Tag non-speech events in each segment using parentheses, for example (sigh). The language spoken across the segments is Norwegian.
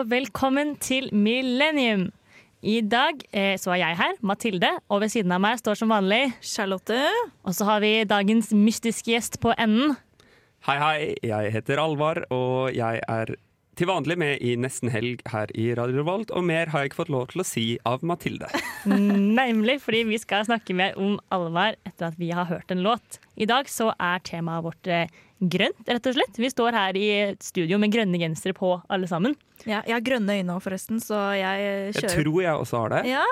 Og velkommen til Millennium. I dag eh, så er jeg her, Mathilde, og ved siden av meg står som vanlig Charlotte. Og så har vi dagens mystiske gjest på enden. Hei, hei. Jeg heter Alvar, og jeg er til vanlig med i Nesten helg her i Radio Revolt, og mer har jeg ikke fått lov til å si av Mathilde. (laughs) Nemlig fordi vi skal snakke mer om Alvar etter at vi har hørt en låt. I dag så er temaet vårt eh, grønt, rett og slett. Vi står her i et studio med grønne gensere på, alle sammen. Ja, jeg har grønne øyne òg, forresten, så jeg kjører Jeg tror jeg også har det. Ja,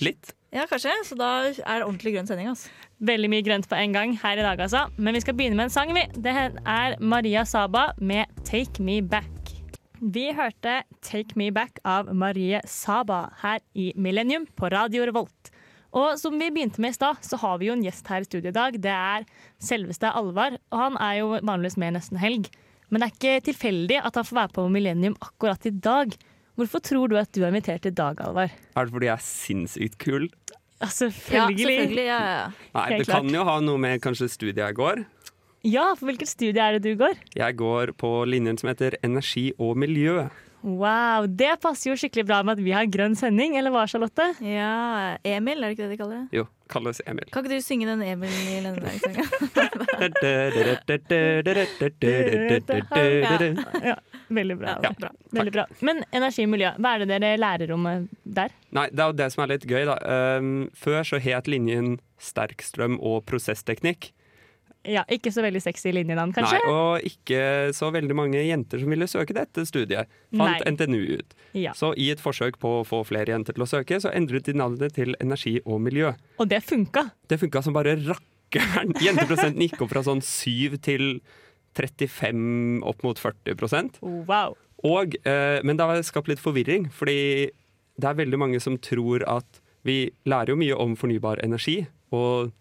Litt. ja, kanskje. Så da er det ordentlig grønn sending. Altså. Veldig mye grønt på en gang her i dag, altså. Men vi skal begynne med en sang, vi. Det er Maria Saba med 'Take Me Back'. Vi hørte 'Take Me Back' av Marie Saba her i Millennium på Radio Revolt. Og som vi begynte med i stad, så har vi jo en gjest her i studio i dag. Det er selveste Alvar, og han er jo vanligvis med nesten helg. Men det er ikke tilfeldig at han får være på Millennium akkurat i dag. Hvorfor tror du at du er invitert i dag, Alvar? Er det fordi jeg er sinnssykt kul? Ja, selvfølgelig. Ja, selvfølgelig. Ja, ja. Nei, det kan jo ha noe med kanskje studiet jeg går. Ja, for hvilket studie er det du går? Jeg går på linjen som heter energi og miljø. Wow, Det passer jo skikkelig bra med at vi har grønn sending, eller hva, Charlotte? ja. Emil, er det ikke det de kaller det? Jo, kalles Emil. Kan ikke du synge den Emil i Lønneberg-sangen? (laughs) (laughs) Ja, veldig bra. Ja, bra. Veldig bra. Men energi og miljø, hva er det dere lærer om eh, der? Nei, det er jo det som er litt gøy, da. Um, før så het linjen sterkstrøm og prosessteknikk. Ja, Ikke så veldig sexy linjenavn, kanskje? Nei, og ikke så veldig mange jenter som ville søke dette studiet, fant Nei. NTNU ut. Ja. Så i et forsøk på å få flere jenter til å søke, så endret de navnet til energi og miljø. Og det funka. Det funka som bare rakkeren. (laughs) Jenteprosenten gikk opp fra sånn 7 til 35 opp mot 40% Wow. og, eh, Men det har skapt litt forvirring, fordi det er veldig mange som tror at vi lærer jo mye om fornybar energi. og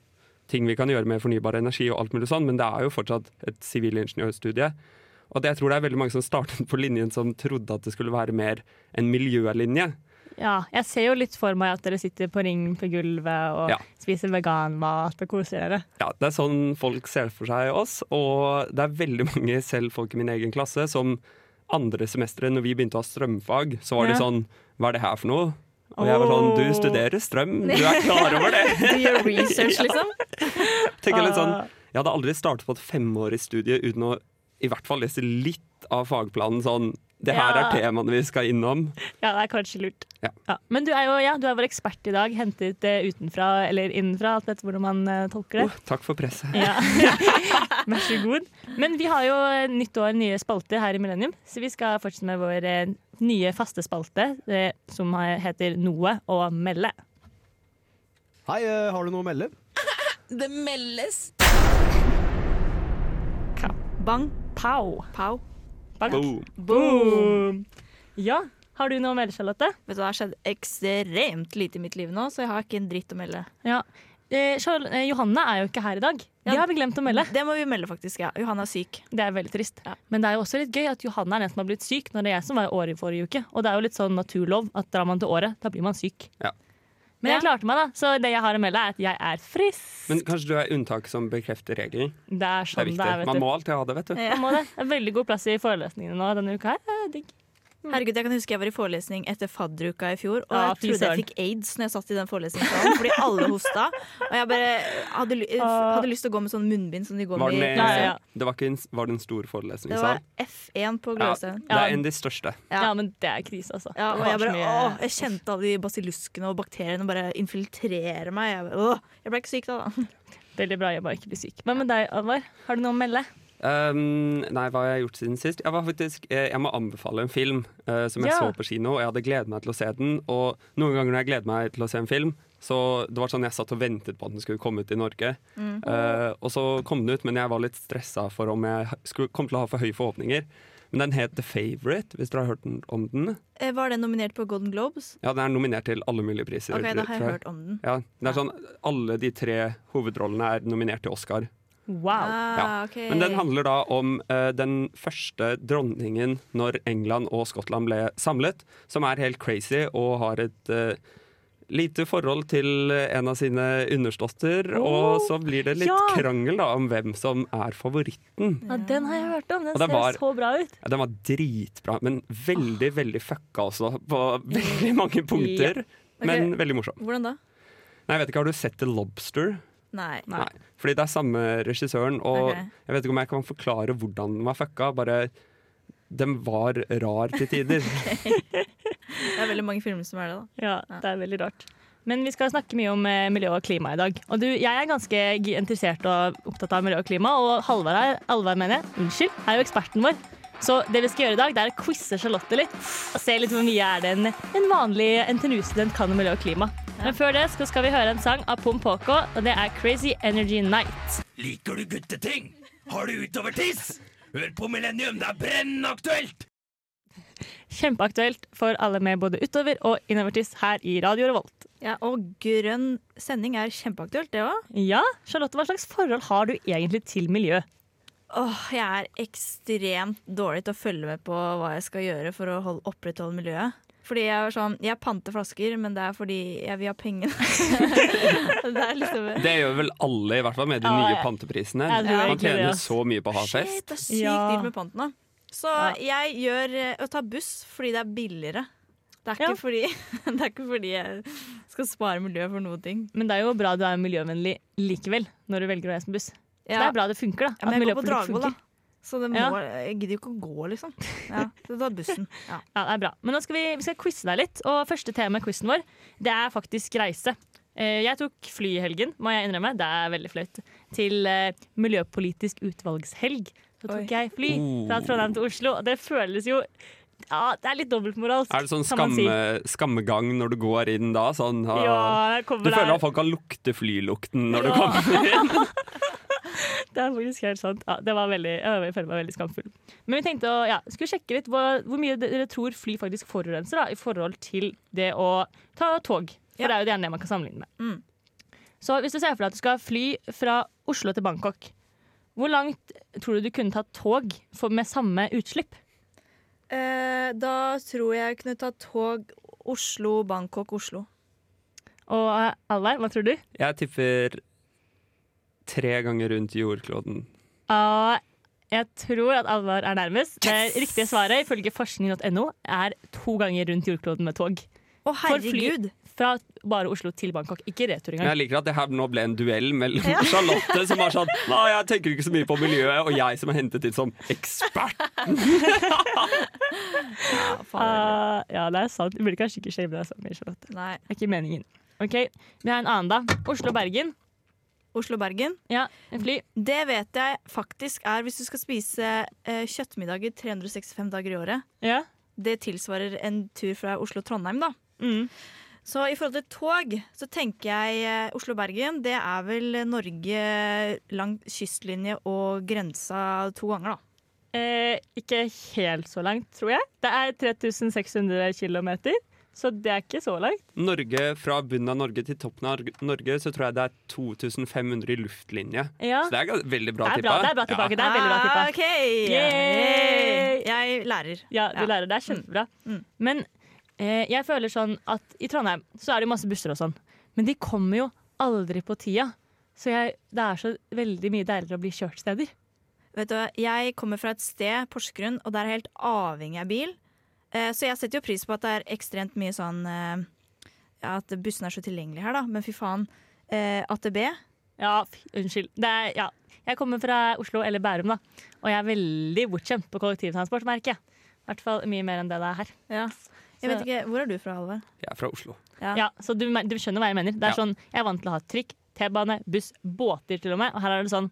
ting vi kan gjøre med fornybar energi og alt mulig sånn, men det er jo fortsatt et sivilingeniørstudie. Og det, jeg tror det er veldig mange som startet på linjen som trodde at det skulle være mer en miljølinje. Ja, jeg ser jo litt for meg at dere sitter på ring på gulvet og Ja. spiser veganmat og koser dere. Ja, Det er sånn folk ser for seg oss, og det er veldig mange, selv folk i min egen klasse, som andre semesteret, når vi begynte å ha strømfag, så var ja. det sånn Hva er det her for noe? Og jeg var sånn Du studerer strøm, du er klar over det? (laughs) Du gjør research, (laughs) liksom? Tenker litt sånn Ah. Jeg hadde aldri startet på et femårig studie uten å i hvert fall lese litt av fagplanen sånn Det her Ja. er temaene vi skal innom. Ja, det er kanskje lurt. Ja. Men du er jo ja, du er vår ekspert i dag, hentet eh, utenfra eller innenfra, alt etter hvordan man eh, tolker det. Oh, takk for presset. (laughs) Vær så god. Men vi har jo eh, nytt år, nye spalter her i Millennium, så vi skal fortsette med vår eh, nye faste spalte, eh, som heter Noe å melde. Hei, har du noe å melde? (laughs) Det meldes. Bang. Pow! Pow. Bang. Boom. Boom! Ja, har du noe å melde, Charlotte? Vet du, Det har skjedd ekstremt lite i mitt liv nå, så jeg har ikke en dritt å melde. Ja. Eh, eh, Johanne er jo ikke her i dag. Det Ja. har vi glemt å melde. Det må vi melde, faktisk. ja. Johanne er syk. Det er veldig trist. Ja. Men det er jo også litt gøy at Johanne er den som har blitt syk, når det er jeg som var i året i forrige uke. Og det er jo litt sånn naturlov at drar man til året, da blir man syk. Ja. Men jeg klarte meg, da. Så det jeg har å melde, er at jeg er frisk. Men kanskje du er unntaket som bekrefter regelen? det er Det sånn er det, viktig. er, vet Man må alltid ha det, vet du. Ja. Man må det. det er veldig god plass i forelesningene nå denne uka her. Det er digg. Herregud, jeg kan huske jeg var i forelesning etter fadderuka i fjor, og Ja, jeg trodde jeg fikk aids når jeg satt i den forelesningssalen, fordi alle hosta. Og jeg bare hadde, hadde lyst til å gå med sånn munnbind som de går Var, med i Ja, ja. Det var, ikke en, var det en stor Det var F1 på Ja, det er en av de største. Ja. Ja. men det er krise, altså. Ja, og jeg, bare, å, jeg kjente alle de basiluskene og bakteriene bare infiltrere meg. Jeg, å, jeg ble ikke syk da. da. Veldig bra jeg bare ikke blir syk. Hva med deg, Alvar? Har du noe å melde? Um, nei, hva har jeg gjort siden sist? Jeg, var faktisk, eh, jeg må anbefale en film uh, som jeg Ja. så på kino. Og jeg hadde gledet meg til å se den. Og noen ganger når jeg gleder meg til å se en film, så det var sånn jeg satt og ventet på at den skulle komme ut i Norge. Eh, og så kom den ut, men jeg var litt stressa for om jeg skulle, kom til å ha for høye forhåpninger. Men den het The Favourite, hvis dere har hørt om den. Var den nominert på Golden Globes? Ja, Den er nominert til alle mulige priser. Ok, da har jeg jeg hørt om den. Ja, det er sånn, Alle de tre hovedrollene er nominert til Oscar. Wow. Ah, okay. Men den handler da om uh, den første dronningen når England og Skottland ble samlet, som er helt crazy og har et, uh, lite forhold til en av sine underståtter, Oh, og så blir det litt ja. krangel da om hvem som er favoritten. Ja, den har jeg hørt om. Den den ser var- så bra ut. Ja, den var dritbra, men veldig, veldig fucka også på veldig mange punkter. Men veldig morsom. Hvordan da? Nei, jeg vet ikke, Har du sett The Lobster? Nei. Nei. Fordi det er samme regissøren, og okay. jeg vet ikke om jeg kan forklare hvordan den var fucka. Bare den var rar til tider. (laughs) Det er veldig mange filmer som er det, da. Ja, det er veldig rart. Men vi skal snakke mye om eh, miljø og klima i dag. Og du, jeg er ganske interessert og opptatt av miljø og klima, og Halvard er, Alvar mener jeg, unnskyld, er jo eksperten vår. Så det vi skal gjøre i dag, det er å quize Charlotte litt. Og se litt hvor mye er det en, en vanlig NTNU-student kan om miljø og klima. Men før det så skal vi høre en sang av Pom Poko, og det er Crazy Energy Night. Liker du gutteting? Har du utovertiss? Hør på Millennium, det er brennende aktuelt! Kjempeaktuelt for alle med både utover og innovertiss her i Radio Revolt. Ja, og grønn sending er kjempeaktuelt, det òg. Ja, Charlotte, hva slags forhold har du egentlig til miljø? Åh, jeg er ekstremt dårlig til å følge med på hva jeg skal gjøre for å holde, opprettholde miljøet. Fordi jeg er sånn, jeg panter flasker, men det er fordi jeg vil ha pengene. (laughs) det er liksom Det gjør vel alle, i hvert fall med de nye panteprisene. Man tjener så mye på å ha Shit, fest. det er sykt Ja. dyrt med panten, da. Så jeg gjør eh, å ta buss fordi det er billigere. Det er, ikke Ja. fordi, (laughs) det er ikke fordi jeg skal spare miljøet for noen ting. Men det er jo bra du er miljøvennlig likevel, når du velger å reise med buss. Så det er bra det funker, da. ja, men at jeg går på Dragvoll, da. Så det må, Ja. jeg gidder jo ikke å gå, liksom. (laughs) Ja, så ta bussen. Ja. Ja, det er bra. Men nå skal vi, vi skal quize deg litt, og første tema i quizen vår, det er faktisk reise. Eh, Jeg tok fly i helgen, må jeg innrømme. Det er veldig flaut. Til eh, miljøpolitisk utvalgshelg. Så tok Oi. jeg fly fra Trondheim til Oslo, og det føles jo Ja, det er litt dobbeltmoralsk. Er det sånn skamme, si. skammegang når du går inn da? Sånn, Ja, du føler at folk kan lukte flylukten når du kommer inn? (laughs) (laughs) Det er faktisk helt sant. Ja, det var veldig, jeg føler meg veldig skamfull. Men vi tenkte å ja, skulle sjekke litt hvor, hvor mye dere tror fly faktisk forurenser da, i forhold til det å ta tog. For Ja. det er jo gjerne det man kan sammenligne med. Mm. Så hvis du ser for deg at du skal fly fra Oslo til Bangkok, hvor langt tror du du kunne tatt tog for, med samme utslipp? Eh, da tror jeg jeg kunne ta tog Oslo, Bangkok, Oslo. Og eh, Alvar, hva tror du? Jeg tipper tre ganger rundt jordkloden. Uh, jeg tror at Alvar er nærmest. Det riktige svaret ifølge forskning.no er to ganger rundt jordkloden med tog. Å, For herregud! Fra bare Oslo til Bangkok. Ikke retur engang. jeg liker at det her nå ble en duell mellom Charlotte, som var sånn Nei, jeg tenker ikke så mye på miljøet, og jeg som er hentet inn som eksperten. (laughs) Ja. Ah, ja, det er sant. Du burde kanskje ikke shame deg så mye, Charlotte. Nei. Det er ikke meningen. Ok, Vi har en annen, da. Oslo-Bergen. Oslo-Bergen. Ja, en fly. Det vet jeg faktisk er hvis du skal spise eh, kjøttmiddager 365 dager i året. Ja. Det tilsvarer en tur fra Oslo-Trondheim, da. Mm. Så i forhold til tog, så tenker jeg eh, Oslo-Bergen. Det er vel Norge lang kystlinje og grensa to ganger, da. Eh, ikke helt så langt, tror jeg. Det er 3600 km, så det er ikke så langt. Norge, Fra bunnen av Norge til toppen av Norge så tror jeg det er 2500 i luftlinje. Ja. Så det er veldig bra tippa. det er bra tilbake. Det er veldig bra tippa. Ah, OK! Yay! Jeg lærer. Ja, du Ja. lærer. Det er kjempebra. Mm. Men eh, jeg føler sånn at i Trondheim så er det jo masse busser og sånn, men de kommer jo aldri på tida. Så jeg, det er så veldig mye deiligere å bli kjørt steder. Vet du, Jeg kommer fra et sted, Porsgrunn, og der er jeg helt avhengig av bil. Eh, så jeg setter jo pris på at det er ekstremt mye sånn eh, ja, At bussene er så tilgjengelige her, da. Men fy faen. Eh, AtB. Ja, unnskyld. Det er, ja. Jeg kommer fra Oslo, eller Bærum, da. Og jeg er veldig bortskjemt på kollektivtransport, merker jeg. I hvert fall mye mer enn det det er her. Ja. Jeg vet ikke, Hvor er du fra, Halvard? Jeg er fra Oslo. Ja. Ja, så du, du skjønner hva jeg mener. Det er Ja. sånn, Jeg er vant til å ha trikk, T-bane, buss, båter til og med. Og her er det sånn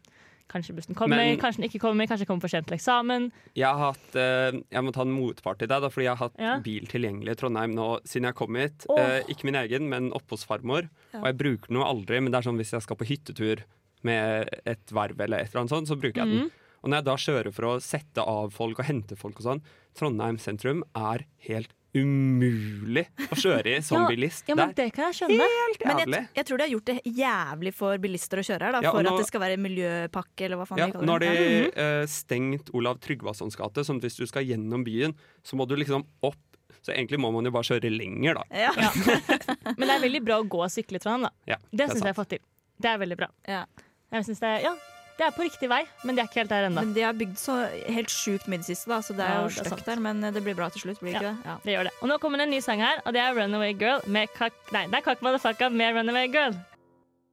Kanskje bussen kommer, Men- kanskje den ikke kommer, kanskje den kommer for sent til eksamen. Jeg har hatt, eh, jeg må ta en motpart i deg, da, fordi jeg har hatt Ja. bil tilgjengelig i Trondheim nå siden jeg kom hit. Oh. Eh, ikke min egen, men oppe hos farmor. Ja. Og jeg bruker den jo aldri, men det er sånn hvis jeg skal på hyttetur med et verv eller et eller annet sånt, så bruker jeg den. Mhm. Og når jeg da kjører for å sette av folk og hente folk og sånn, Trondheim sentrum er helt umulig å kjøre i som Ja, bilist. Ja, men det det kan jeg skjønne. helt Men jeg, jeg tror de har gjort det jævlig for bilister å kjøre her, da, Ja, for nå- at det skal være miljøpakke, eller hva faen Ja, de kaller nå har det. de eh, stengt Olav Tryggvasons gate, sånn at hvis du skal gjennom byen, så må du liksom opp Så egentlig må man jo bare kjøre lenger, da. Ja. (laughs) Men det er veldig bra å gå og sykle i Trondheim, da. Ja, Det syns jeg jeg har fått til. Det er veldig bra. Ja. Jeg synes det, er, ja, det er på riktig vei, men de er ikke helt der ennå. Men de har bygd så helt sjukt mye i det siste, da, så det er Ja, jo det støkk der. Men det blir bra til slutt, blir det ikke det? Ja. Det gjør det. Og nå kommer det en ny sang her, og det er Runaway Girl med Kak... Nei, det er Kak Motherfucka med Runaway Girl.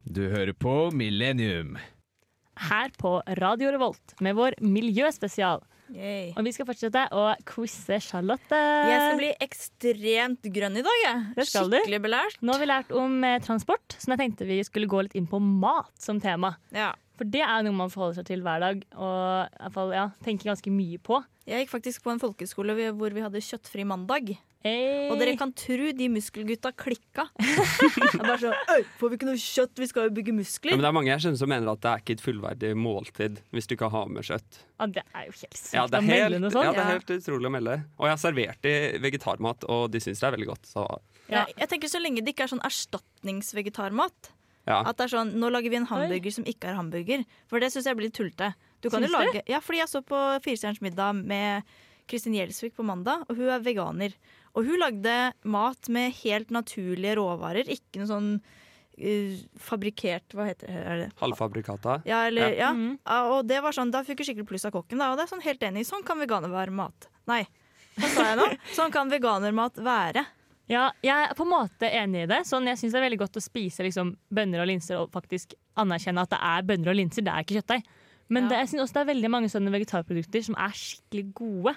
Du hører på Millennium. Her på Radio Revolt med vår miljøspesial. Yay. Og vi skal fortsette å quize Charlotte. Jeg skal bli ekstremt grønn i dag, jeg. Det skal du. Skikkelig belært. Nå har vi lært om eh, transport, så jeg tenkte vi skulle gå litt inn på mat som tema. Ja. For det er noe man forholder seg til hver dag og i hvert fall, ja, tenker ganske mye på. Jeg gikk faktisk på en folkeskole hvor vi hadde kjøttfri mandag. Hey. Og dere kan tro de muskelgutta klikka. (laughs) Jeg bare så, Får vi ikke noe kjøtt? Vi skal jo bygge Ja, muskler. men det er mange jeg kjenner som mener at det er ikke et fullverdig måltid hvis du ikke har med kjøtt. ja, det er jo helt sykt Ja, det å er melde noe sånt. ja, det er helt utrolig å melde. Og jeg har servert de vegetarmat, og de syns det er veldig godt. Så Ja. Jeg, jeg tenker Så lenge det ikke er sånn erstatningsvegetarmat. Ja. At det er sånn, Nå lager vi en hamburger som ikke er hamburger. For det syns jeg blir tullete. Du kan jo Syns lage, ja, fordi jeg så på Firestjerners middag med Kristin Gjelsvik på mandag, og hun er veganer. Og hun lagde mat med helt naturlige råvarer, ikke noe sånn uh, fabrikkert Hva heter det? Er det? Halvfabrikata. Ja, eller, ja. ja. Mm -hmm. og det var sånn, Da fikk hun skikkelig pluss av kokken. Da, og det er sånn helt enig. Sånn kan veganermat Nei, hva sa jeg nå? Sånn kan veganermat være. Ja, jeg er på en måte enig i det. Sånn, jeg syns det er veldig godt å spise liksom, bønner og linser og faktisk anerkjenne at det er bønner og linser, det er ikke kjøttdeig. Men Ja. det, jeg synes også det er veldig mange sånne vegetarprodukter som er skikkelig gode.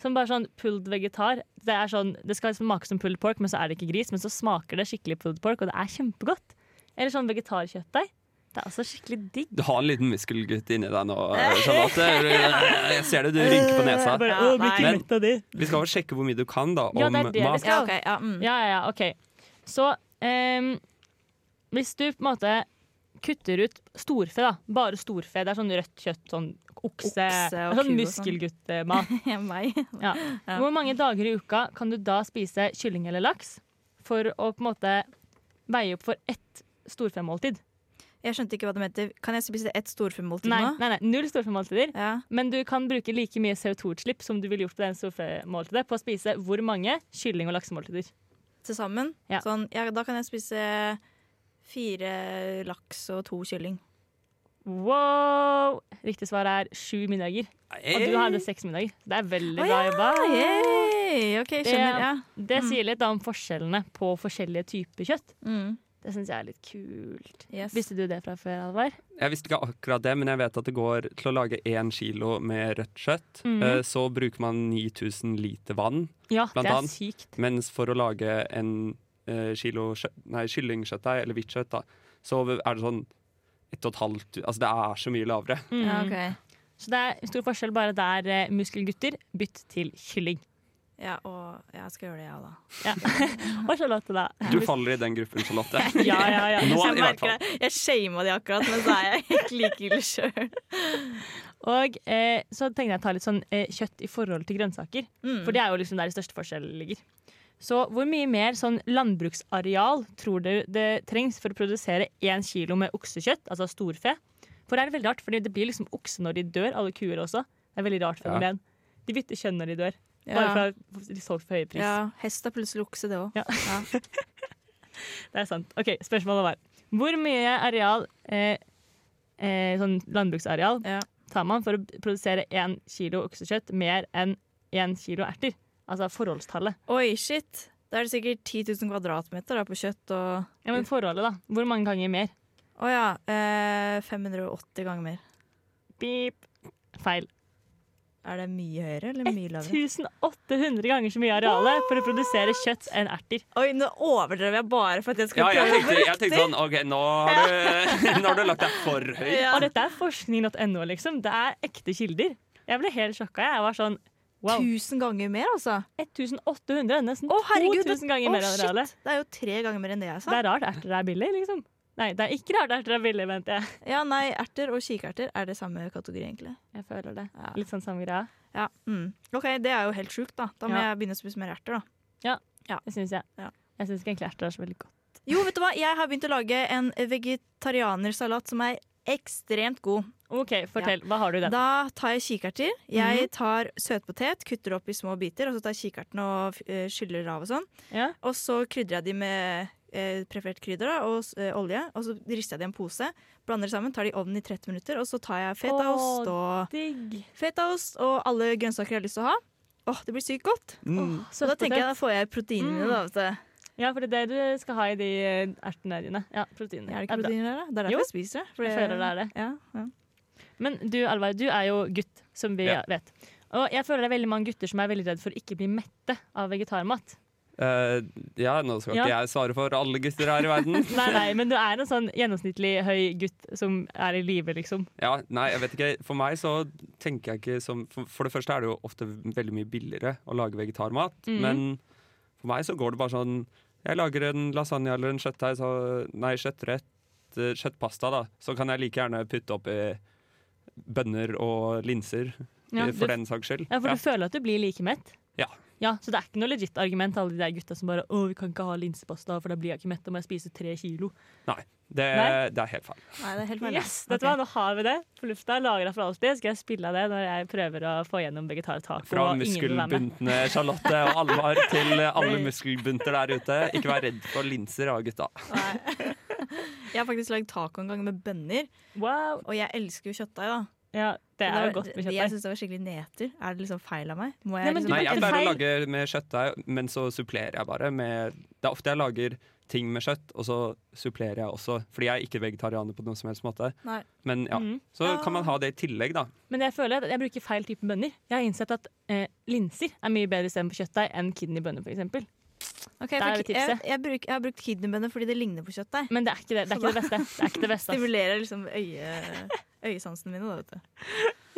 Som bare sånn pulled vegetar. Det, er sånn, det skal smake som pulled pork, men så er det ikke gris. Men så smaker det skikkelig pulled pork, og det er kjempegodt. Eller sånn vegetarkjøttdeig. Det er altså skikkelig digg. Du har en liten muskelgutt inni deg nå, Charlotte. (laughs) Jeg ser det, du rynker på nesa. Bare, å, de. Vi skal jo sjekke hvor mye du kan da om Ja, det er det vi mat. skal. Ja, okay, ja, mm. Ja, ja, ja, OK. Så um, hvis du på en måte kutter ut storfe, da. Bare storfe. Det er sånn rødt kjøtt, sånn okse. Okse sånn muskelguttmat. sånn. (laughs) Ja. Ja. Hvor mange dager i uka kan du da spise kylling eller laks for å på en måte veie opp for ett storfemåltid? Jeg skjønte ikke hva du mente. Kan jeg spise ett storfemåltid Nei, nå? nei, nei, null storfemåltider. Ja. Men du kan bruke like mye CO2-utslipp som du ville gjort på den storfemåltidet på å spise hvor mange kylling- og laksemåltider. Til sammen? Ja. Sånn, ja, da kan jeg spise fire laks og to kylling. Wow! Riktig svar er sju middager. Og du hadde seks middager. Det er veldig bra jobba. Yay! OK, skjønner. Ja. Det sier litt om forskjellene på forskjellige typer kjøtt. Mm. Det syns jeg er litt kult. Yes. Visste du det fra før, Alvar? Jeg visste ikke akkurat det, men jeg vet at det går til å lage én kilo med rødt kjøtt. Mm. Så bruker man 9000 liter vann. Ja, Blant det er annet. sykt. Mens for å lage en eh, kilo kjø kyllingkjøttdeig, eller hvitt kjøtt, da, så er det sånn ett og et halvt Altså det er så mye lavere. Mm. Ja, okay. Så det er stor forskjell bare der eh, muskelgutter bytt til kylling. Ja, og jeg skal gjøre det, jeg, da. Ja. (laughs) Og Charlotte, da. Du faller i den gruppen, Charlotte. (laughs) Ja, ja, ja. Nå jeg merker det. Jeg shama de akkurat, men så er jeg ikke like ille sjøl. Og eh, så tenkte jeg å ta litt sånn eh, kjøtt i forhold til grønnsaker. Mm. For det er jo liksom der de største forskjellene ligger. Så hvor mye mer sånn landbruksareal tror dere det trengs for å produsere én kilo med oksekjøtt, altså storfe? For det er veldig rart, for det blir liksom okse når de dør, alle kuer også. Det er veldig rart fenomen. De bytter kjønn når de dør, bare for at de solgt for høy pris. ja, hest er plutselig okse, det òg. Ja. (laughs) Det er sant. Ok, Spørsmålet var hvor mye areal, eh, eh, sånn landbruksareal, tar man for å produsere én kilo oksekjøtt mer enn én kilo erter? Altså forholdstallet. Oi, shit. Da er det sikkert 10 000 kvadratmeter da, på kjøtt og Ja, men forholdet, da. Hvor mange ganger mer? Å ja. Eh, 580 ganger mer. Beep. Feil. Er det mye høyere eller mye lavere? 1800 ganger så mye areale for å produsere kjøtt enn erter. Oi, nå overdrev jeg bare for at jeg Ja, skulle jeg prøve. tenkte, jeg tenkte sånn OK, nå har du, (laughs) nå har du lagt deg for høyt. Ja. Og dette er forskning.no, liksom. Det er ekte kilder. Jeg ble helt sjokka. Jeg var sånn wow. 1000 ganger mer, altså. 1800, nesten Å, herregud, 2000 ganger Å, mer areale. shit. Det er jo tre ganger mer enn det jeg sa. Det er rart erter er billig, liksom. Nei, det er ikke rart erter er billig, mente jeg. Ja, nei, Erter og kikerter er det samme kategori, egentlig. Jeg føler det. Ja. Litt sånn samme greia. Ja. Mm. OK, det er jo helt sjukt, da. Da må Ja. jeg begynne å spise mer erter, da. Ja, Det syns jeg. Ja. Jeg syns egentlig erter er så veldig godt. Jo, vet du hva? Jeg har begynt å lage en vegetarianersalat som er ekstremt god. OK, fortell. Hva har du i den? Da tar jeg kikerter. Jeg Mhm. tar søtpotet, kutter opp i små biter, og så tar jeg kikertene og eh, skyller av og sånn. Ja. Og så krydrer jeg de med eh, preferert krydder da, og eh, olje, og så rister jeg det i en pose. Blander det sammen, tar det i ovnen i 30 minutter, og så tar jeg fetaost og Digg. fetaost og alle grønnsaker jeg har lyst til å ha. Åh, Det blir sykt godt. Mm. Så da tenker jeg da får jeg proteinene mine. da, vet du. Ja, for det er det du skal ha i de eh, ertene dine. Ja, proteiner. Er det ikke proteiner der, da? Det er Jo. derfor jeg spiser det. for Jeg føler det er det. Ja, ja. Men du, Alvar, du er jo gutt, som vi Ja. vet. Og jeg føler det er veldig mange gutter som er veldig redd for å ikke bli mette av vegetarmat. Eh, ja, nå skal Ja. ikke jeg svare for alle gutter her i verden. (laughs) Nei, nei, men du er en sånn gjennomsnittlig høy gutt som er i live, liksom. Ja, nei, jeg vet ikke. For meg så tenker jeg ikke som For, for det første er det jo ofte veldig mye billigere å lage vegetarmat. mm. Men for meg så går det bare sånn Jeg lager en lasagne eller en kjøttdeig, så Nei, kjøttrett. eh, Kjøttpasta, da. Så kan jeg like gjerne putte oppi bønner og linser. Ja, eh, for du, den saks skyld. ja, for Ja. du føler at du blir like mett? Ja. Ja, Så det er ikke noe legit argument alle de der gutta som bare 'Å, vi kan ikke ha linsepasta, for da blir jeg ikke mett, da må jeg spise tre kilo'. Det, Nei. det er helt feil. Nei, det er helt feil. Yes, vet du hva, Nå har vi det på lufta. Lagra for alltid. Skal jeg spille av det når jeg prøver å få gjennom vegetartaco? Fra muskelbuntne Charlotte og Alvar til (laughs) alle muskelbunter der ute. Ikke vær redd for linser, da, gutta. Nei. (laughs) Jeg har faktisk lagd taco en gang med bønner, Wow. og jeg elsker jo kjøttdeig. da. Ja, det er jo godt med Jeg kjøttdeig. syns det var skikkelig nedtur. Er det liksom feil av meg? Må Nei, jeg men liksom Nei, jeg pleier å feil- lage med kjøttdeig, men så supplerer jeg bare med Det er ofte jeg lager ting med kjøtt, og så supplerer jeg også. Fordi jeg er ikke vegetarianer på noen som helst måte. Nei. Men ja, mm. Så kan man ha det i tillegg, da. Men jeg føler at jeg bruker feil type bønner. Jeg har innsett at eh, linser er mye bedre istedenfor kjøttdeig enn kidneybønner, f.eks. Ok, Der er det jeg, jeg, bruk, jeg har brukt kidneybønner fordi det ligner på kjøttdeig. Men det er ikke det, det, er ikke det beste. Det er ikke det beste. ass. Stimulerer liksom øye, øyesansene mine. Da, vet du.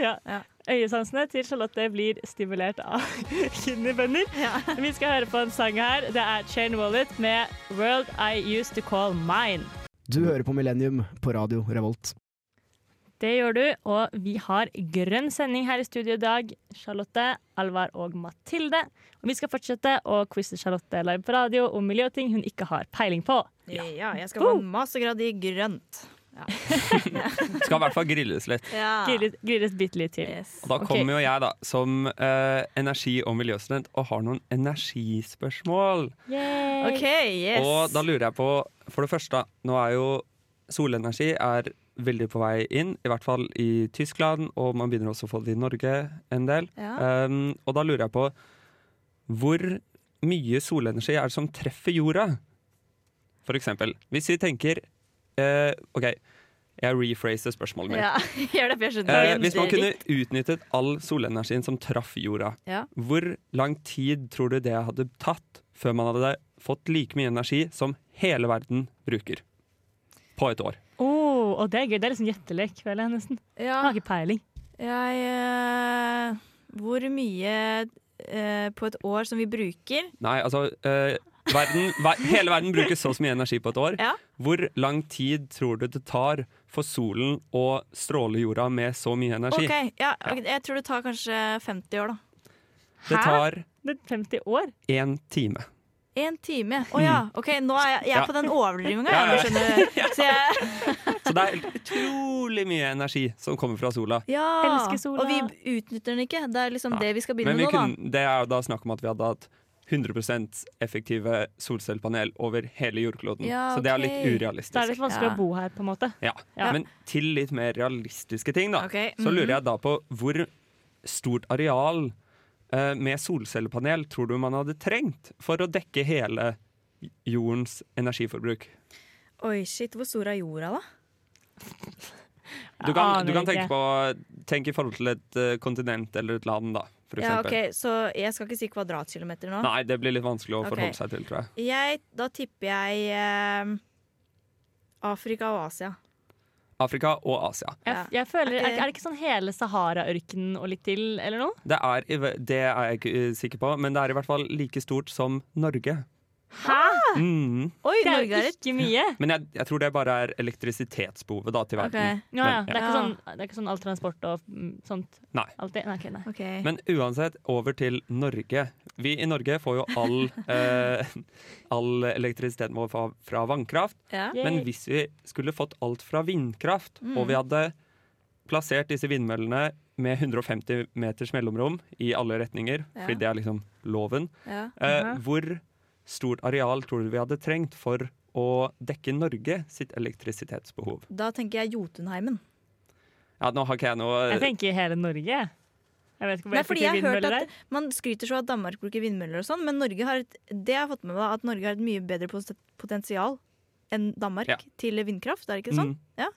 Ja. Ja. Øyesansene til Charlotte blir stimulert av (laughs) kidneybønner. Ja. Vi skal høre på en sang her. Det er Chain Wallet med 'World I Used To Call Mine'. Du hører på Millennium på radio Revolt. Det gjør du, og vi har grønn sending her i studio i dag. Charlotte, Alvar og Mathilde. Og vi skal fortsette å quize Charlotte live på radio om miljøting hun ikke har peiling på. Ja. jeg skal få en mastergrad i grønt. (laughs) Skal i hvert fall grilles litt. Ja. Grilles, grilles bitte litt til. Yes. Og da kommer kommer jo jeg, da, som uh, energi- og miljøstudent, og har noen energispørsmål. Okay, yes. Og da lurer jeg på, for det første, nå er jo solenergi er veldig på vei inn, i hvert fall i Tyskland, og man begynner også å få det i Norge en del. Ja. Um, og da lurer jeg på, hvor mye solenergi er det som treffer jorda? For eksempel, hvis vi tenker, uh, ok, jeg rephraser spørsmålet mitt. Ja, (laughs) gjør det, jeg skjønner uh, hvis man kunne utnyttet all solenergien som traff jorda, Ja. hvor lang tid tror du det hadde tatt før man hadde fått like mye energi som hele verden bruker? På et år. Oh, og det er gøy. Det er liksom gjettelek, føler jeg nesten. Jeg har ikke peiling. jeg uh, Hvor mye uh, på et år som vi bruker? Nei, altså uh, verden, ver Hele verden bruker så mye energi på et år. Ja. Hvor lang tid tror du det tar for solen å stråle jorda med så mye energi? OK, ja, okay, jeg tror det tar kanskje 50 år, da. Det Hæ? tar Det er 50 år? én time. En time. Å ja. OK, nå er jeg, jeg er Ja. på den overdrivinga, Ja, ja. Skjønner du. (laughs) Så jeg Så det er helt utrolig mye energi som kommer fra sola. Ja. Elsker sola. Og vi utnytter den ikke. Det er liksom Ja. det vi skal begynne med nå, da. kunne, det er jo da snakk om at vi hadde hatt 100 effektive solcellepanel over hele jordkloden. Ja, Så det er litt urealistisk. Det er litt vanskelig Ja. å bo her, på en måte. Ja. Ja. Men til litt mer realistiske ting, da. Ok, Så mhm. lurer jeg da på hvor stort areal eh, med solcellepanel tror du man hadde trengt for å dekke hele jordens energiforbruk? Oi, shit. Hvor stor er jorda, da? Du kan, du kan tenke på Tenk i forhold til et uh, kontinent eller et land, da, for Ja, ok, Så jeg skal ikke si kvadratkilometer nå. Nei, det blir litt vanskelig å forholde seg til, tror jeg. Jeg, da tipper jeg uh, Afrika og Asia. Afrika og Asia. Jeg, jeg føler, er, Er er det ikke sånn hele Sahara-ørkenen og litt til, eller noe? Det er, det er jeg ikke eh, sikker på, men det er i hvert fall like stort som Norge. Hæ? Mm. Oi, Det er jo ikke mye. (laughs) Men jeg, jeg tror det bare er elektrisitetsbehovet da, til verden. verden. Ja, ja. Men- Det, er ikke sånn, det er ikke sånn all transport og mm, sånt? Nei. Nei, okay, nei. Okay. Men uansett, over til Norge. Vi i Norge får jo all, (laughs) eh, all elektrisiteten vår fra, fra vannkraft. ja. Men hvis vi skulle fått alt fra vindkraft, og vi hadde plassert disse vindmøllene med 150 meters mellomrom i alle retninger, Ja. fordi det er liksom loven, ja. eh, hvor stort areal tror du vi hadde trengt for å dekke Norge sitt elektrisitetsbehov? Da tenker jeg Jotunheimen. Ja, nå har ikke jeg noe Jeg tenker hele Norge. Jeg vet ikke hvor Nei, fordi jeg har hørt at Man skryter så at Danmark bruker vindmøller og sånn, men Norge har et, det jeg har fått med meg, at Norge har et mye bedre potensial enn Danmark Ja. til vindkraft. Er det ikke sånn? Mm.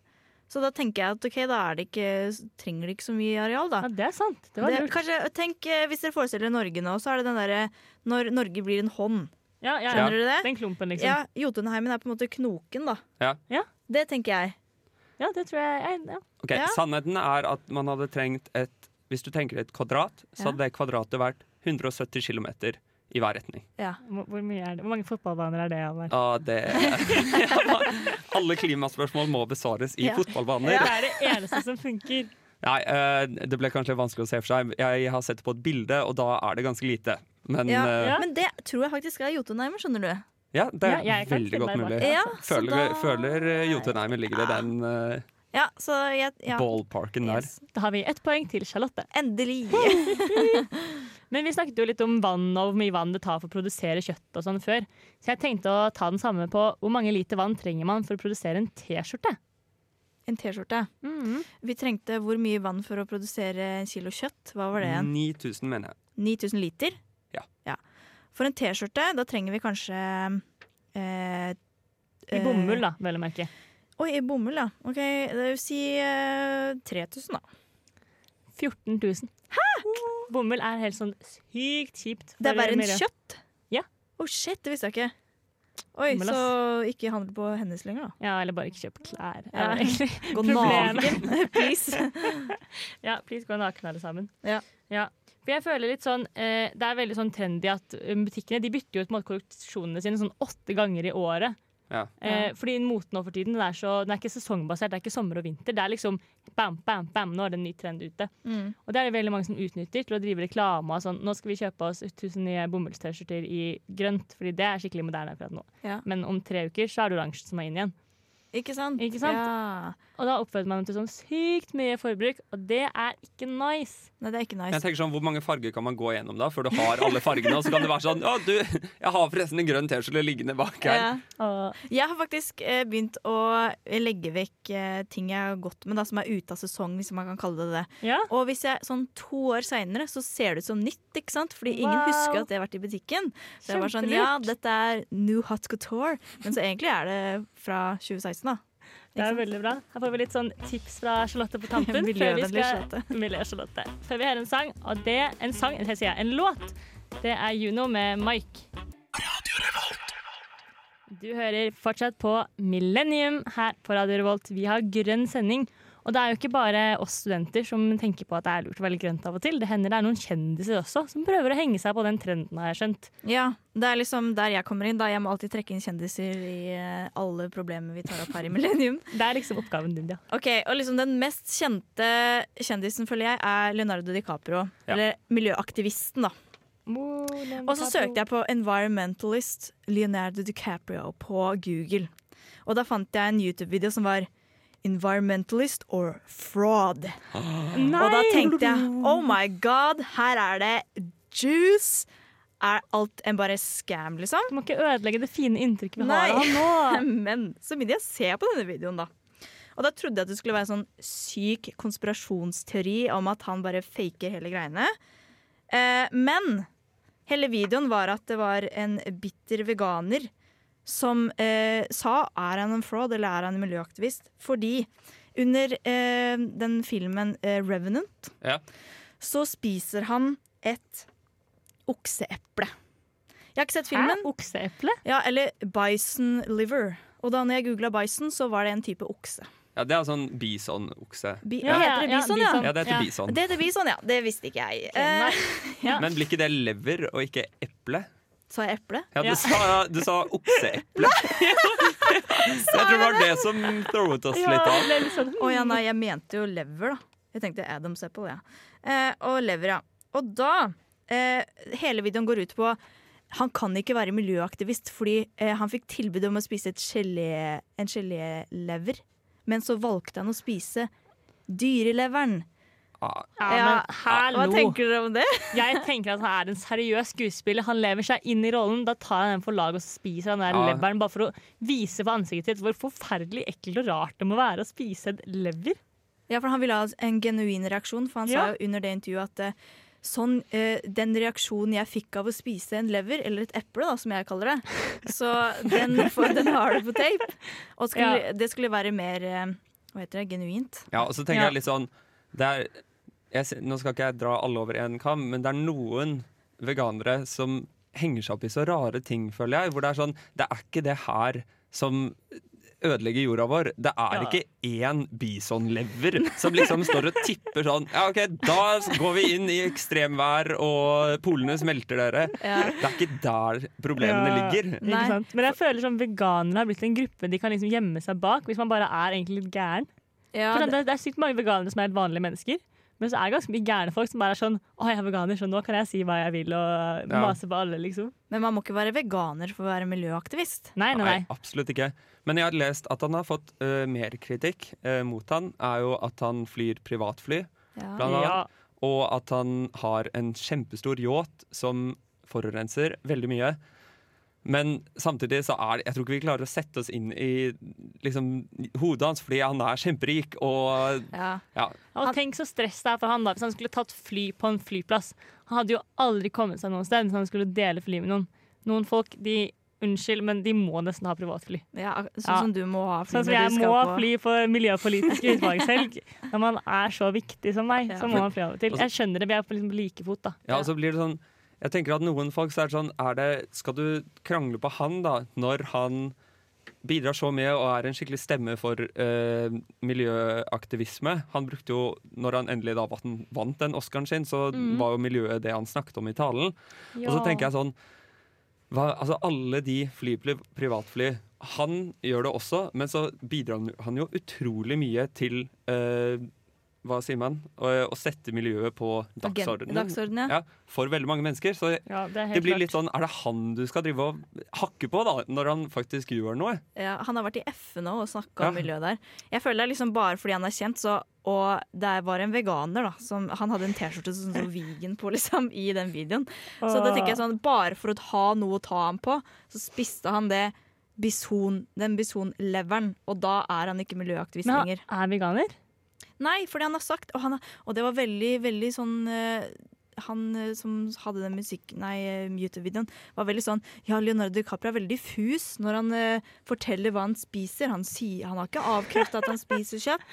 Så da tenker jeg at ok, da er det ikke, trenger de ikke så mye areal, da. Ja, det er sant. Det var Det, kanskje, tenk eh, Hvis dere forestiller Norge nå, så er det den derre når Norge blir en hånd. Ja, ja, Skjønner ja. dere det? Den klumpen, liksom. Ja, Jotunheimen er på en måte knoken, da. Ja. Ja. Det tenker jeg. Ja, det tror jeg. jeg ja. Ok, Ja. Sannheten er at man hadde trengt et Hvis du tenker et kvadrat, så Ja. hadde det kvadratet vært 170 km i hver retning. Ja. Hvor, hvor, mye er det? hvor mange fotballbaner er det? Ja, det (laughs) Alle klimaspørsmål må besvares i Ja. fotballbaner. Det er det eneste som funker. Nei, eh, det ble kanskje vanskelig å se for seg. Jeg har sett på et bilde, og da er det ganske lite. Men Ja. eh, Ja. Men det tror jeg faktisk er Jotunheimen, skjønner du. ja, det er Ja, veldig godt mulig. Ja. Føler, da føler eh, Jotunheimen ligger i den uh, Ja, så jeg ja. ballparken der. Yes. Da har vi ett poeng til Charlotte. Endelig. (laughs) Men vi snakket jo litt om vann og hvor mye vann det tar for å produsere kjøtt og sånn før. Så jeg tenkte å ta den samme på hvor mange liter vann trenger man for å produsere en T-skjorte. En T-skjorte. Mm. Vi trengte hvor mye vann for å produsere en kilo kjøtt? Hva var det igjen? 9000, mener jeg. 9000 liter? Ja. For en T-skjorte, da trenger vi kanskje eh, I bomull, da, vel å merke. Oi, i bomull, ja. Ok, Det vil si eh, 3000, da. 14 000. Hæ?! Bomull er helt sånn sykt kjipt. Det er verre enn kjøtt? Ja. Oh, shit, det visste jeg ikke. Oi, Bomull, så ikke handle på hennes lenger, da. Ja, eller bare ikke kjøp klær. Ja. (laughs) Gå naken, (laughs) please. (laughs) Ja, please gå naken alle sammen. Ja. For jeg føler litt sånn, eh, Det er veldig sånn trendy at um, butikkene de bytter jo ut korreksjonene sine sånn åtte ganger i året. Ja. Eh, fordi moten nå for tiden den er, så, den er ikke sesongbasert, det er ikke sommer og vinter. Det er liksom bam, bam, bam, nå er det en ny trend ute. Mm. Og det er det veldig mange som utnytter til å drive reklame og sånn. Nå skal vi kjøpe oss 1000 nye bomullst-T-skjorter i grønt, fordi det er skikkelig moderne akkurat nå. Ja. Men om tre uker så er det oransje som er inn igjen. Ikke sant? Ikke sant? Ja. Og da oppfører man til sånn sykt mye forbruk, og det er ikke nice. Nei, det er ikke nice. Jeg tenker sånn, Hvor mange farger kan man gå gjennom da, før du har alle fargene? Og så kan det være sånn Å, du, jeg har forresten en grønn T-skjorte liggende bak her. Ja. Jeg har faktisk eh, begynt å legge vekk eh, ting jeg har gått med da, som er ute av sesong, hvis man kan kalle det det. ja, Og hvis jeg sånn to år seinere, så ser det ut som nytt, ikke sant? Fordi ingen husker at det har vært i butikken. Så jeg var sånn, ja, dette er New Hot Couture. Men så egentlig er det fra 2016, da. det er veldig bra. Her får vi litt sånn tips fra Charlotte på tampen. (laughs) Miljøvennlig (laughs) Charlotte. Før vi hører en sang, og det en sang, det sier jeg, en låt. Det er Juno med Mike. Du hører fortsatt på Millennium her på Radio Revolt. Vi har grønn sending. Og det er jo ikke bare oss studenter som tenker på at det er lurt å velge grønt av og til. Det hender det er noen kjendiser også som prøver å henge seg på den trenden, har jeg skjønt. Ja, det er liksom der jeg kommer inn. da Jeg må alltid trekke inn kjendiser i eh, alle problemer vi tar opp her i Millennium. (laughs) Det er liksom oppgaven din, ja. Ok, og liksom Den mest kjente kjendisen, føler jeg, er Leonardo DiCaprio. Ja. Eller miljøaktivisten, da. Og så søkte jeg på 'environmentalist Leonardo DiCaprio' på Google. Og da fant jeg en YouTube-video som var 'Environmentalist or fraud'. Nei! (gasps) Og da tenkte jeg oh my god, her er det juice. Er alt en bare scam, liksom? Du må ikke ødelegge det fine inntrykket vi har av nå. (laughs) Men så begynte jeg å se på denne videoen, da. Og da trodde jeg at det skulle være en sånn syk konspirasjonsteori om at han bare faker hele greiene. Eh, men hele videoen var at det var en bitter veganer som eh, sa er han en fraud eller er han en miljøaktivist. Fordi under eh, den filmen eh, Revenant Ja. så spiser han et okseeple. Jeg har ikke sett filmen. Hæ? Okseeple? Ja, eller bison liver. Og da når jeg googla bison, så var det en type okse. Ja, Det er sånn bisonokse. Bi Ja, ja, heter det ja, bison, ja? Ja, det heter Ja. bison. Det heter bison, ja. Det visste ikke jeg. Eh, (laughs) Ja. Men blir ikke det lever og ikke eple? Sa jeg eple? Ja, du Ja. sa, du sa okseeple. (laughs) Jeg tror det var det som throwet oss Ja, litt av. sånn Å ja, nei, jeg mente jo lever, da. Jeg tenkte Adam's apple, ja. Eh, og lever, ja. Og da eh, Hele videoen går ut på han kan ikke være miljøaktivist fordi eh, han fikk tilbud om å spise et gelé, en gelélever. Men så valgte han å spise dyreleveren. Ja, Ja, men Hva tenker dere om det? (laughs) Jeg tenker at han er en seriøs skuespiller. Han lever seg inn i rollen. Da tar han den for lag og spiser han den der Ja. leveren bare for å vise på ansiktet sitt hvor forferdelig ekkelt og rart det må være å spise en lever. Ja, for han ville ha en genuin reaksjon, for han Ja. sa jo under det intervjuet at eh, sånn, eh, den reaksjonen jeg fikk av å spise en lever, eller et eple, da, som jeg kaller det, (laughs) så den, for, den har du på tape. Og skulle, Ja. det skulle være mer eh, hva heter det, genuint. Ja, og så tenker Ja. jeg litt sånn det er, jeg, Nå skal ikke jeg dra alle over en kam, men det er noen veganere som henger seg opp i så rare ting, føler jeg. Hvor det er sånn Det er ikke det her som ødelegger jorda vår. Det er Ja. ikke én bisonlever som liksom står og tipper sånn Ja, OK, da går vi inn i ekstremvær, og polene smelter dere. Ja. Det er ikke der problemene Ja. ligger. Ikke Nei. sant? Men jeg føler som veganere har blitt en gruppe de kan liksom gjemme seg bak hvis man bare er egentlig litt gæren. Ja, For det, det, det er sykt mange veganere som er helt vanlige mennesker. Men så er det ganske mye gærne folk som bare er sånn Å, jeg er veganer, så nå kan jeg si hva jeg vil, og Ja. mase på alle, liksom. men man må ikke være veganer for å være miljøaktivist. Nei, nei, nei. absolutt ikke. Men jeg har lest at han har fått uh, mer kritikk uh, mot han, er jo at han flyr privatfly, Ja. blant annet. Ja. Og at han har en kjempestor yacht som forurenser veldig mye. Men samtidig så er det Jeg tror ikke vi klarer å sette oss inn i liksom, hodet hans, fordi han er kjemperik og Ja. ja. Og tenk så stress det er for han da hvis han skulle tatt fly på en flyplass. Han hadde jo aldri kommet seg noen sted hvis han skulle dele fly med noen. Noen folk, de Unnskyld, men de må nesten ha privatfly. ja, sånn Ja. som du må ha fly Sånn som jeg må på fly på miljøpolitisk (laughs) utvalgshelg. Når man er så viktig som meg, Ja. så må man fly av og til. Jeg skjønner det, vi er på liksom like fot, da. ja, og så blir det sånn Jeg tenker at noen folk så er sånn er det, Skal du krangle på han, da, når han bidrar så mye og er en skikkelig stemme for eh, miljøaktivisme. Han brukte jo, når han endelig da vant, den Oscaren sin, så mm. var jo miljøet det han snakket om i talen. Og så tenker jeg sånn hva, altså Alle de fly, privatfly Han gjør det også, men så bidrar han- han jo utrolig mye til eh, Hva sier man? Å, å sette miljøet på dagsordenen. dagsorden, ja. Ja, for veldig mange mennesker. Så ja, det, det blir klart. litt sånn Er det han du skal drive og hakke på, da, når han faktisk gjør noe? Ja, han har vært i FN nå og snakka om miljøet der. Jeg føler det er liksom bare fordi han er kjent, så, og det var en veganer, da. Som, han hadde en T-skjorte som sto vegan på, liksom, i den videoen. Så det tenker jeg sånn, bare for å ha noe å ta ham på, så spiste han det bison, den bisonleveren, og da er han ikke miljøaktivist lenger. Men han lenger. er veganer? Nei, fordi han har sagt, og, han og det var veldig, veldig sånn uh, han eh, som hadde den musikk, nei, eh, YouTube-videoen, var veldig sånn Ja, Leonardo DiCaprio er veldig diffus når han uh, forteller hva han spiser. Han, si, han har ikke avkrefta at han spiser kjøtt.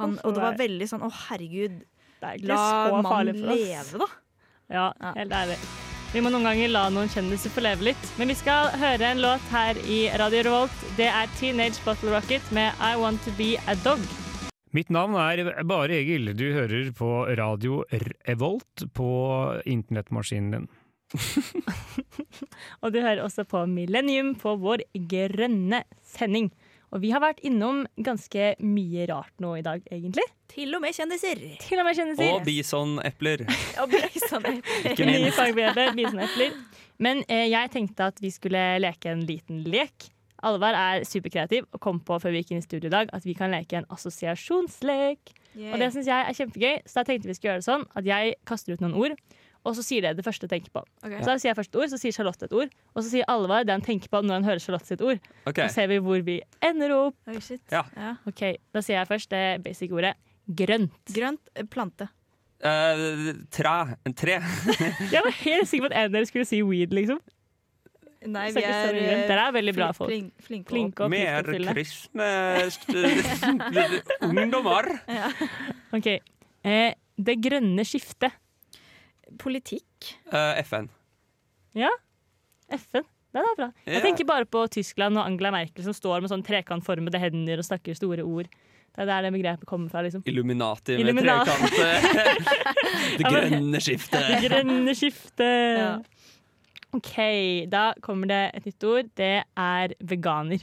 Han, og det var veldig sånn Å, herregud, er la mannen leve, da. Ja, Ja. helt ærlig. Vi må noen ganger la noen kjendiser få leve litt. Men vi skal høre en låt her i Radio Revolt. Det er Teenage Bottle Rocket med I Want To Be A Dog. Mitt navn er Bare Egil. Du hører på radio Revolt på internettmaskinen din. (laughs) Og du hører også på Millennium på vår grønne sending. Og vi har vært innom ganske mye rart nå i dag, egentlig. Til og med kjendiser. Til og med kjendiser. Og bisonepler. (laughs) Og Ikke Nye minst. (laughs) fagbegrepet. Men eh, jeg tenkte at vi skulle leke en liten lek. Alvar er superkreativ og kom på før vi gikk inn i studio i dag at vi kan leke en assosiasjonslek. Og det syns jeg er kjempegøy, så da tenkte vi skulle gjøre det sånn at jeg kaster ut noen ord, og så sier dere det første jeg tenker på. Okay. Så da sier jeg først et ord, så sier Charlotte et ord, og så sier Alvar det han tenker på når han hører Charlotte sitt ord. Okay. Så ser vi hvor vi ender opp. Oi, shit. Ja. Ok, Da sier jeg først det basic ordet grønt. Grønt eh, plante. Uh, Tre. En tre. (laughs) Jeg var helt sikker på at en av dere skulle si weed, liksom. Nei, vi er eh, Dere er veldig bra folk. flink- Flinke. Flinke og Mer kristne (laughs) ungdommer. Ja. Ok. Eh, det grønne skiftet. Politikk. Eh, FN. FN. Det er bra. Jeg tenker bare på Tyskland og Angela Merkel som står med sånn trekantformede hender og snakker store ord. Det er der det begrepet kommer fra. liksom. Illuminati med Illuminati. trekant. (laughs) Det grønne skiftet. Det grønne skiftet. Ja. OK, da kommer det et nytt ord. Det er veganer.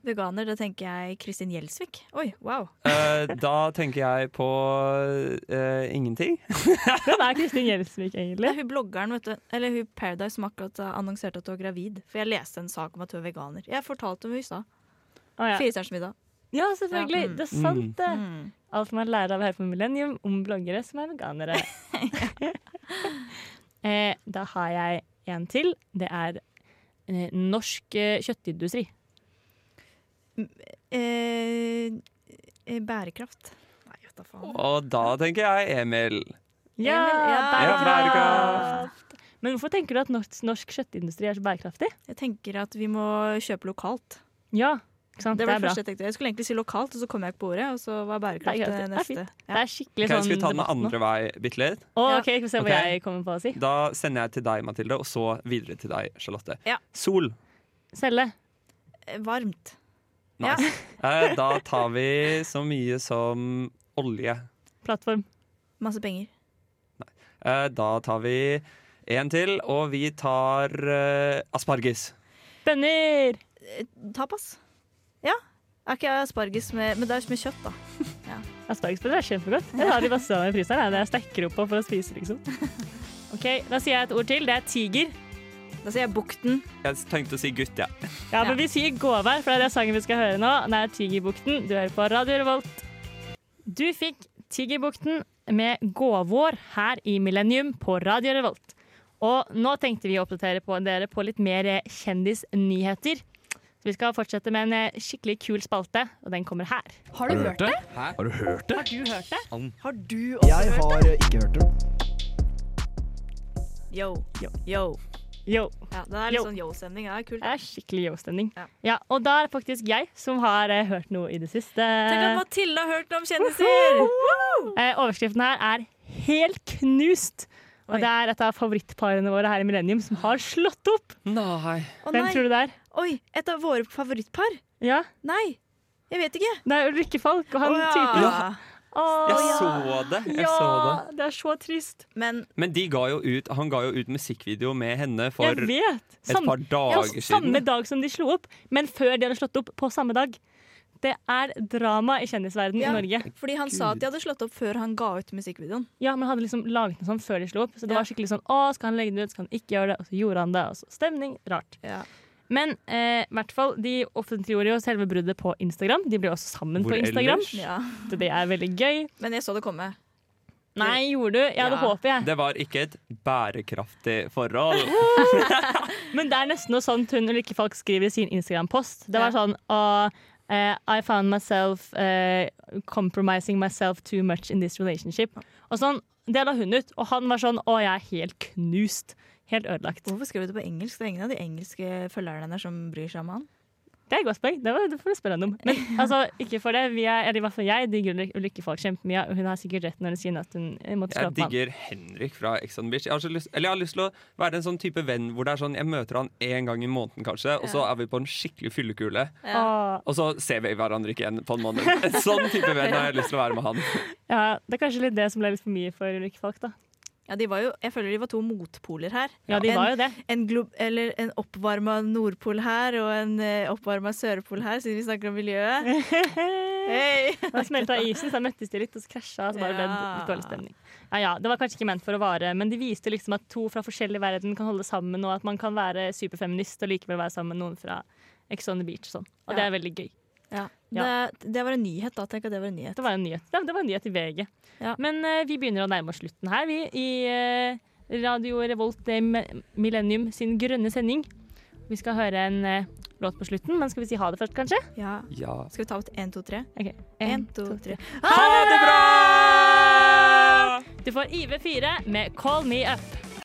Veganer, da tenker jeg Kristin Gjelsvik. Oi, wow. Uh, da tenker jeg på uh, ingenting. (laughs) Hvem er Kristin Gjelsvik, Det egentlig? er hun bloggeren, vet du. Eller hun Paradise som akkurat annonserte at hun er gravid. For jeg leste en sak om at hun er veganer. Jeg fortalte om hun i stad. Å, ja. Firestjerners middag. ja, selvfølgelig. Ja, mm. Det er sant, det. Mm. Alt man lærer av her på Millennium om bloggere som er veganere. (laughs) eh, da har jeg en til. Det er eh, norsk eh, kjøttindustri. Eh, eh, bærekraft. Nei, vet da faen. Og da tenker jeg Emil. Ja, ja, bærekraft! Men hvorfor tenker du at norsk, norsk kjøttindustri er så bærekraftig? Jeg tenker at vi må kjøpe lokalt. Ja? Det Det, var er det bra. første jeg tenkte. Jeg skulle egentlig si lokalt, og så kom jeg ikke på ordet, og så var bærekraft Det er det, er neste. Ja. Det er skikkelig sånn skal vi ta den andre vei bitte litt? Ja. ok, skal vi se hva jeg kommer på å si. Da sender jeg til deg, Mathilde, og så videre til deg, Charlotte. Ja. Sol. Celle. Eh, Varmt. Nice. Eh, da tar vi så mye som olje. Plattform. Masse penger. Eh, da tar vi en til, og vi tar eh, asparges. Bønner. Tapas. Ja. Er ikke asparges med Men det er med kjøtt, da. (laughs) Aspargesbønner er kjempegodt. Jeg har de masse av i fryseren. jeg. Det jeg stekker opp på for å spise, liksom. (laughs) Ok, Da sier jeg et ord til. Det er tiger. Da sier jeg Bukten. Jeg tenkte å si gutt. Ja, Ja. men vi sier gåvær, for det er det sangen vi skal høre nå. Den er Tigerbukten. Du hører på Radio Revolt. Du fikk Tigerbukten med Gåvår her i Millennium på Radio Revolt. Og nå tenkte vi å oppdatere på dere på litt mer kjendisnyheter. Så vi skal fortsette med en eh, skikkelig kul spalte, og den kommer her. Har du hørt det? Har du hørt det? Har du hørt det? Har du også Jeg hørt det? Jeg har ikke hørt det. Yo. Yo. Yo. Yo. Ja, det er litt Yo. sånn yo-stemning. Ja, kult. Det er skikkelig yo-stemning. Ja. Ja, og da er det faktisk jeg som har uh, hørt noe i det siste. Tenk at Mathilde har hørt om kjendiser! Eh, overskriften her er 'Helt knust'. Og det er et av favorittparene våre her i Millennium som har slått opp. Nei. Hvem nei. tror du det er? Oi, et av våre favorittpar? Ja, Nei, jeg vet ikke. Det er Ulrikke Falk og han oh, ja. typen. Ja. Oh, Jeg ja. så det. Jeg ja, så det. det er så trist. Men Men de ga jo ut, han ga jo ut musikkvideo med henne for jeg vet. et par ja, siden. Samme dag som de slo opp, men før de hadde slått opp på samme dag. Det er drama i kjendisverdenen Ja. i Norge. fordi han sa at de hadde slått opp før han ga ut musikkvideoen. Ja, men han hadde liksom laget noe sånn før de slo opp. Så det Ja. var skikkelig sånn Å, skal han legge det ut? Skal han ikke gjøre det? Og så gjorde han det. Og så stemning. Rart. Ja. Men eh, i hvert fall, de offentliggjorde jo selve bruddet på Instagram. De ble også sammen Hvor på Instagram. Ja. Så det er veldig gøy. Men jeg så det komme. Nei, gjorde du? Jeg hadde Ja. håpet, jeg. Det var ikke et bærekraftig forhold. (laughs) Men det er nesten noe sånt hun Ulrikke Falk skriver i sin Instagram-post. Det var Ja. sånn «Åh, eh, I found myself uh, compromising myself too much in this relationship. Og sånn, Det la hun ut, og han var sånn Å, jeg er helt knust. Helt ødelagt. Hvorfor skrev du det på engelsk? Det er ingen av de engelske følgerne hennes som bryr seg om han. Det er et godt poeng. Det, var, det får du spørre henne om. Men (laughs) altså, ikke for det. Vi er, eller i hvert fall jeg digger ulykkefolk kjempemye, hun har sikkert rett når hun sier at hun måtte slå Jeg opp med Jeg digger Henrik fra Ex on the Beach. Jeg har, så lyst, eller jeg har lyst til å være en sånn type venn hvor det er sånn, jeg møter han én gang i måneden, kanskje, og så er vi på en skikkelig fyllekule. Ja. Og så ser vi hverandre ikke igjen på en måned. En sånn type venn har jeg lyst til å være med han. ja, det er kanskje litt det som ble litt for mye for ulykkefolk, da. Ja, de var jo, jeg føler de var to motpoler her. Ja, de En- var jo det. En, glob, eller en oppvarma nordpol her og en uh, oppvarma sørpol her, siden vi snakker om miljøet. (laughs) Hei! Da smelta isen, så møttes de litt, og så krasja, så bare ble det Ja. dårlig stemning. Ja, ja, Det var kanskje ikke ment for å vare, men de viste liksom at to fra forskjellig verden kan holde sammen, og at man kan være superfeminist og likevel være sammen med noen fra Ex on the Beach og sånn. Og det er veldig gøy. Ja. Ja. Det, det var en nyhet, da. Tenk at det var en nyhet. Det var en nyhet. Ja, det var en nyhet i VG. Ja. Men uh, vi begynner å nærme oss slutten her, vi, i uh, Radio Revolt eh, Millennium sin grønne sending. Vi skal høre en uh, låt på slutten, men skal vi si ha det først, kanskje? Ja. Ja. Skal vi ta ut én, to, tre? Ok. Én, to, tre. Ha det bra! Du får IV4 med Call Me Up.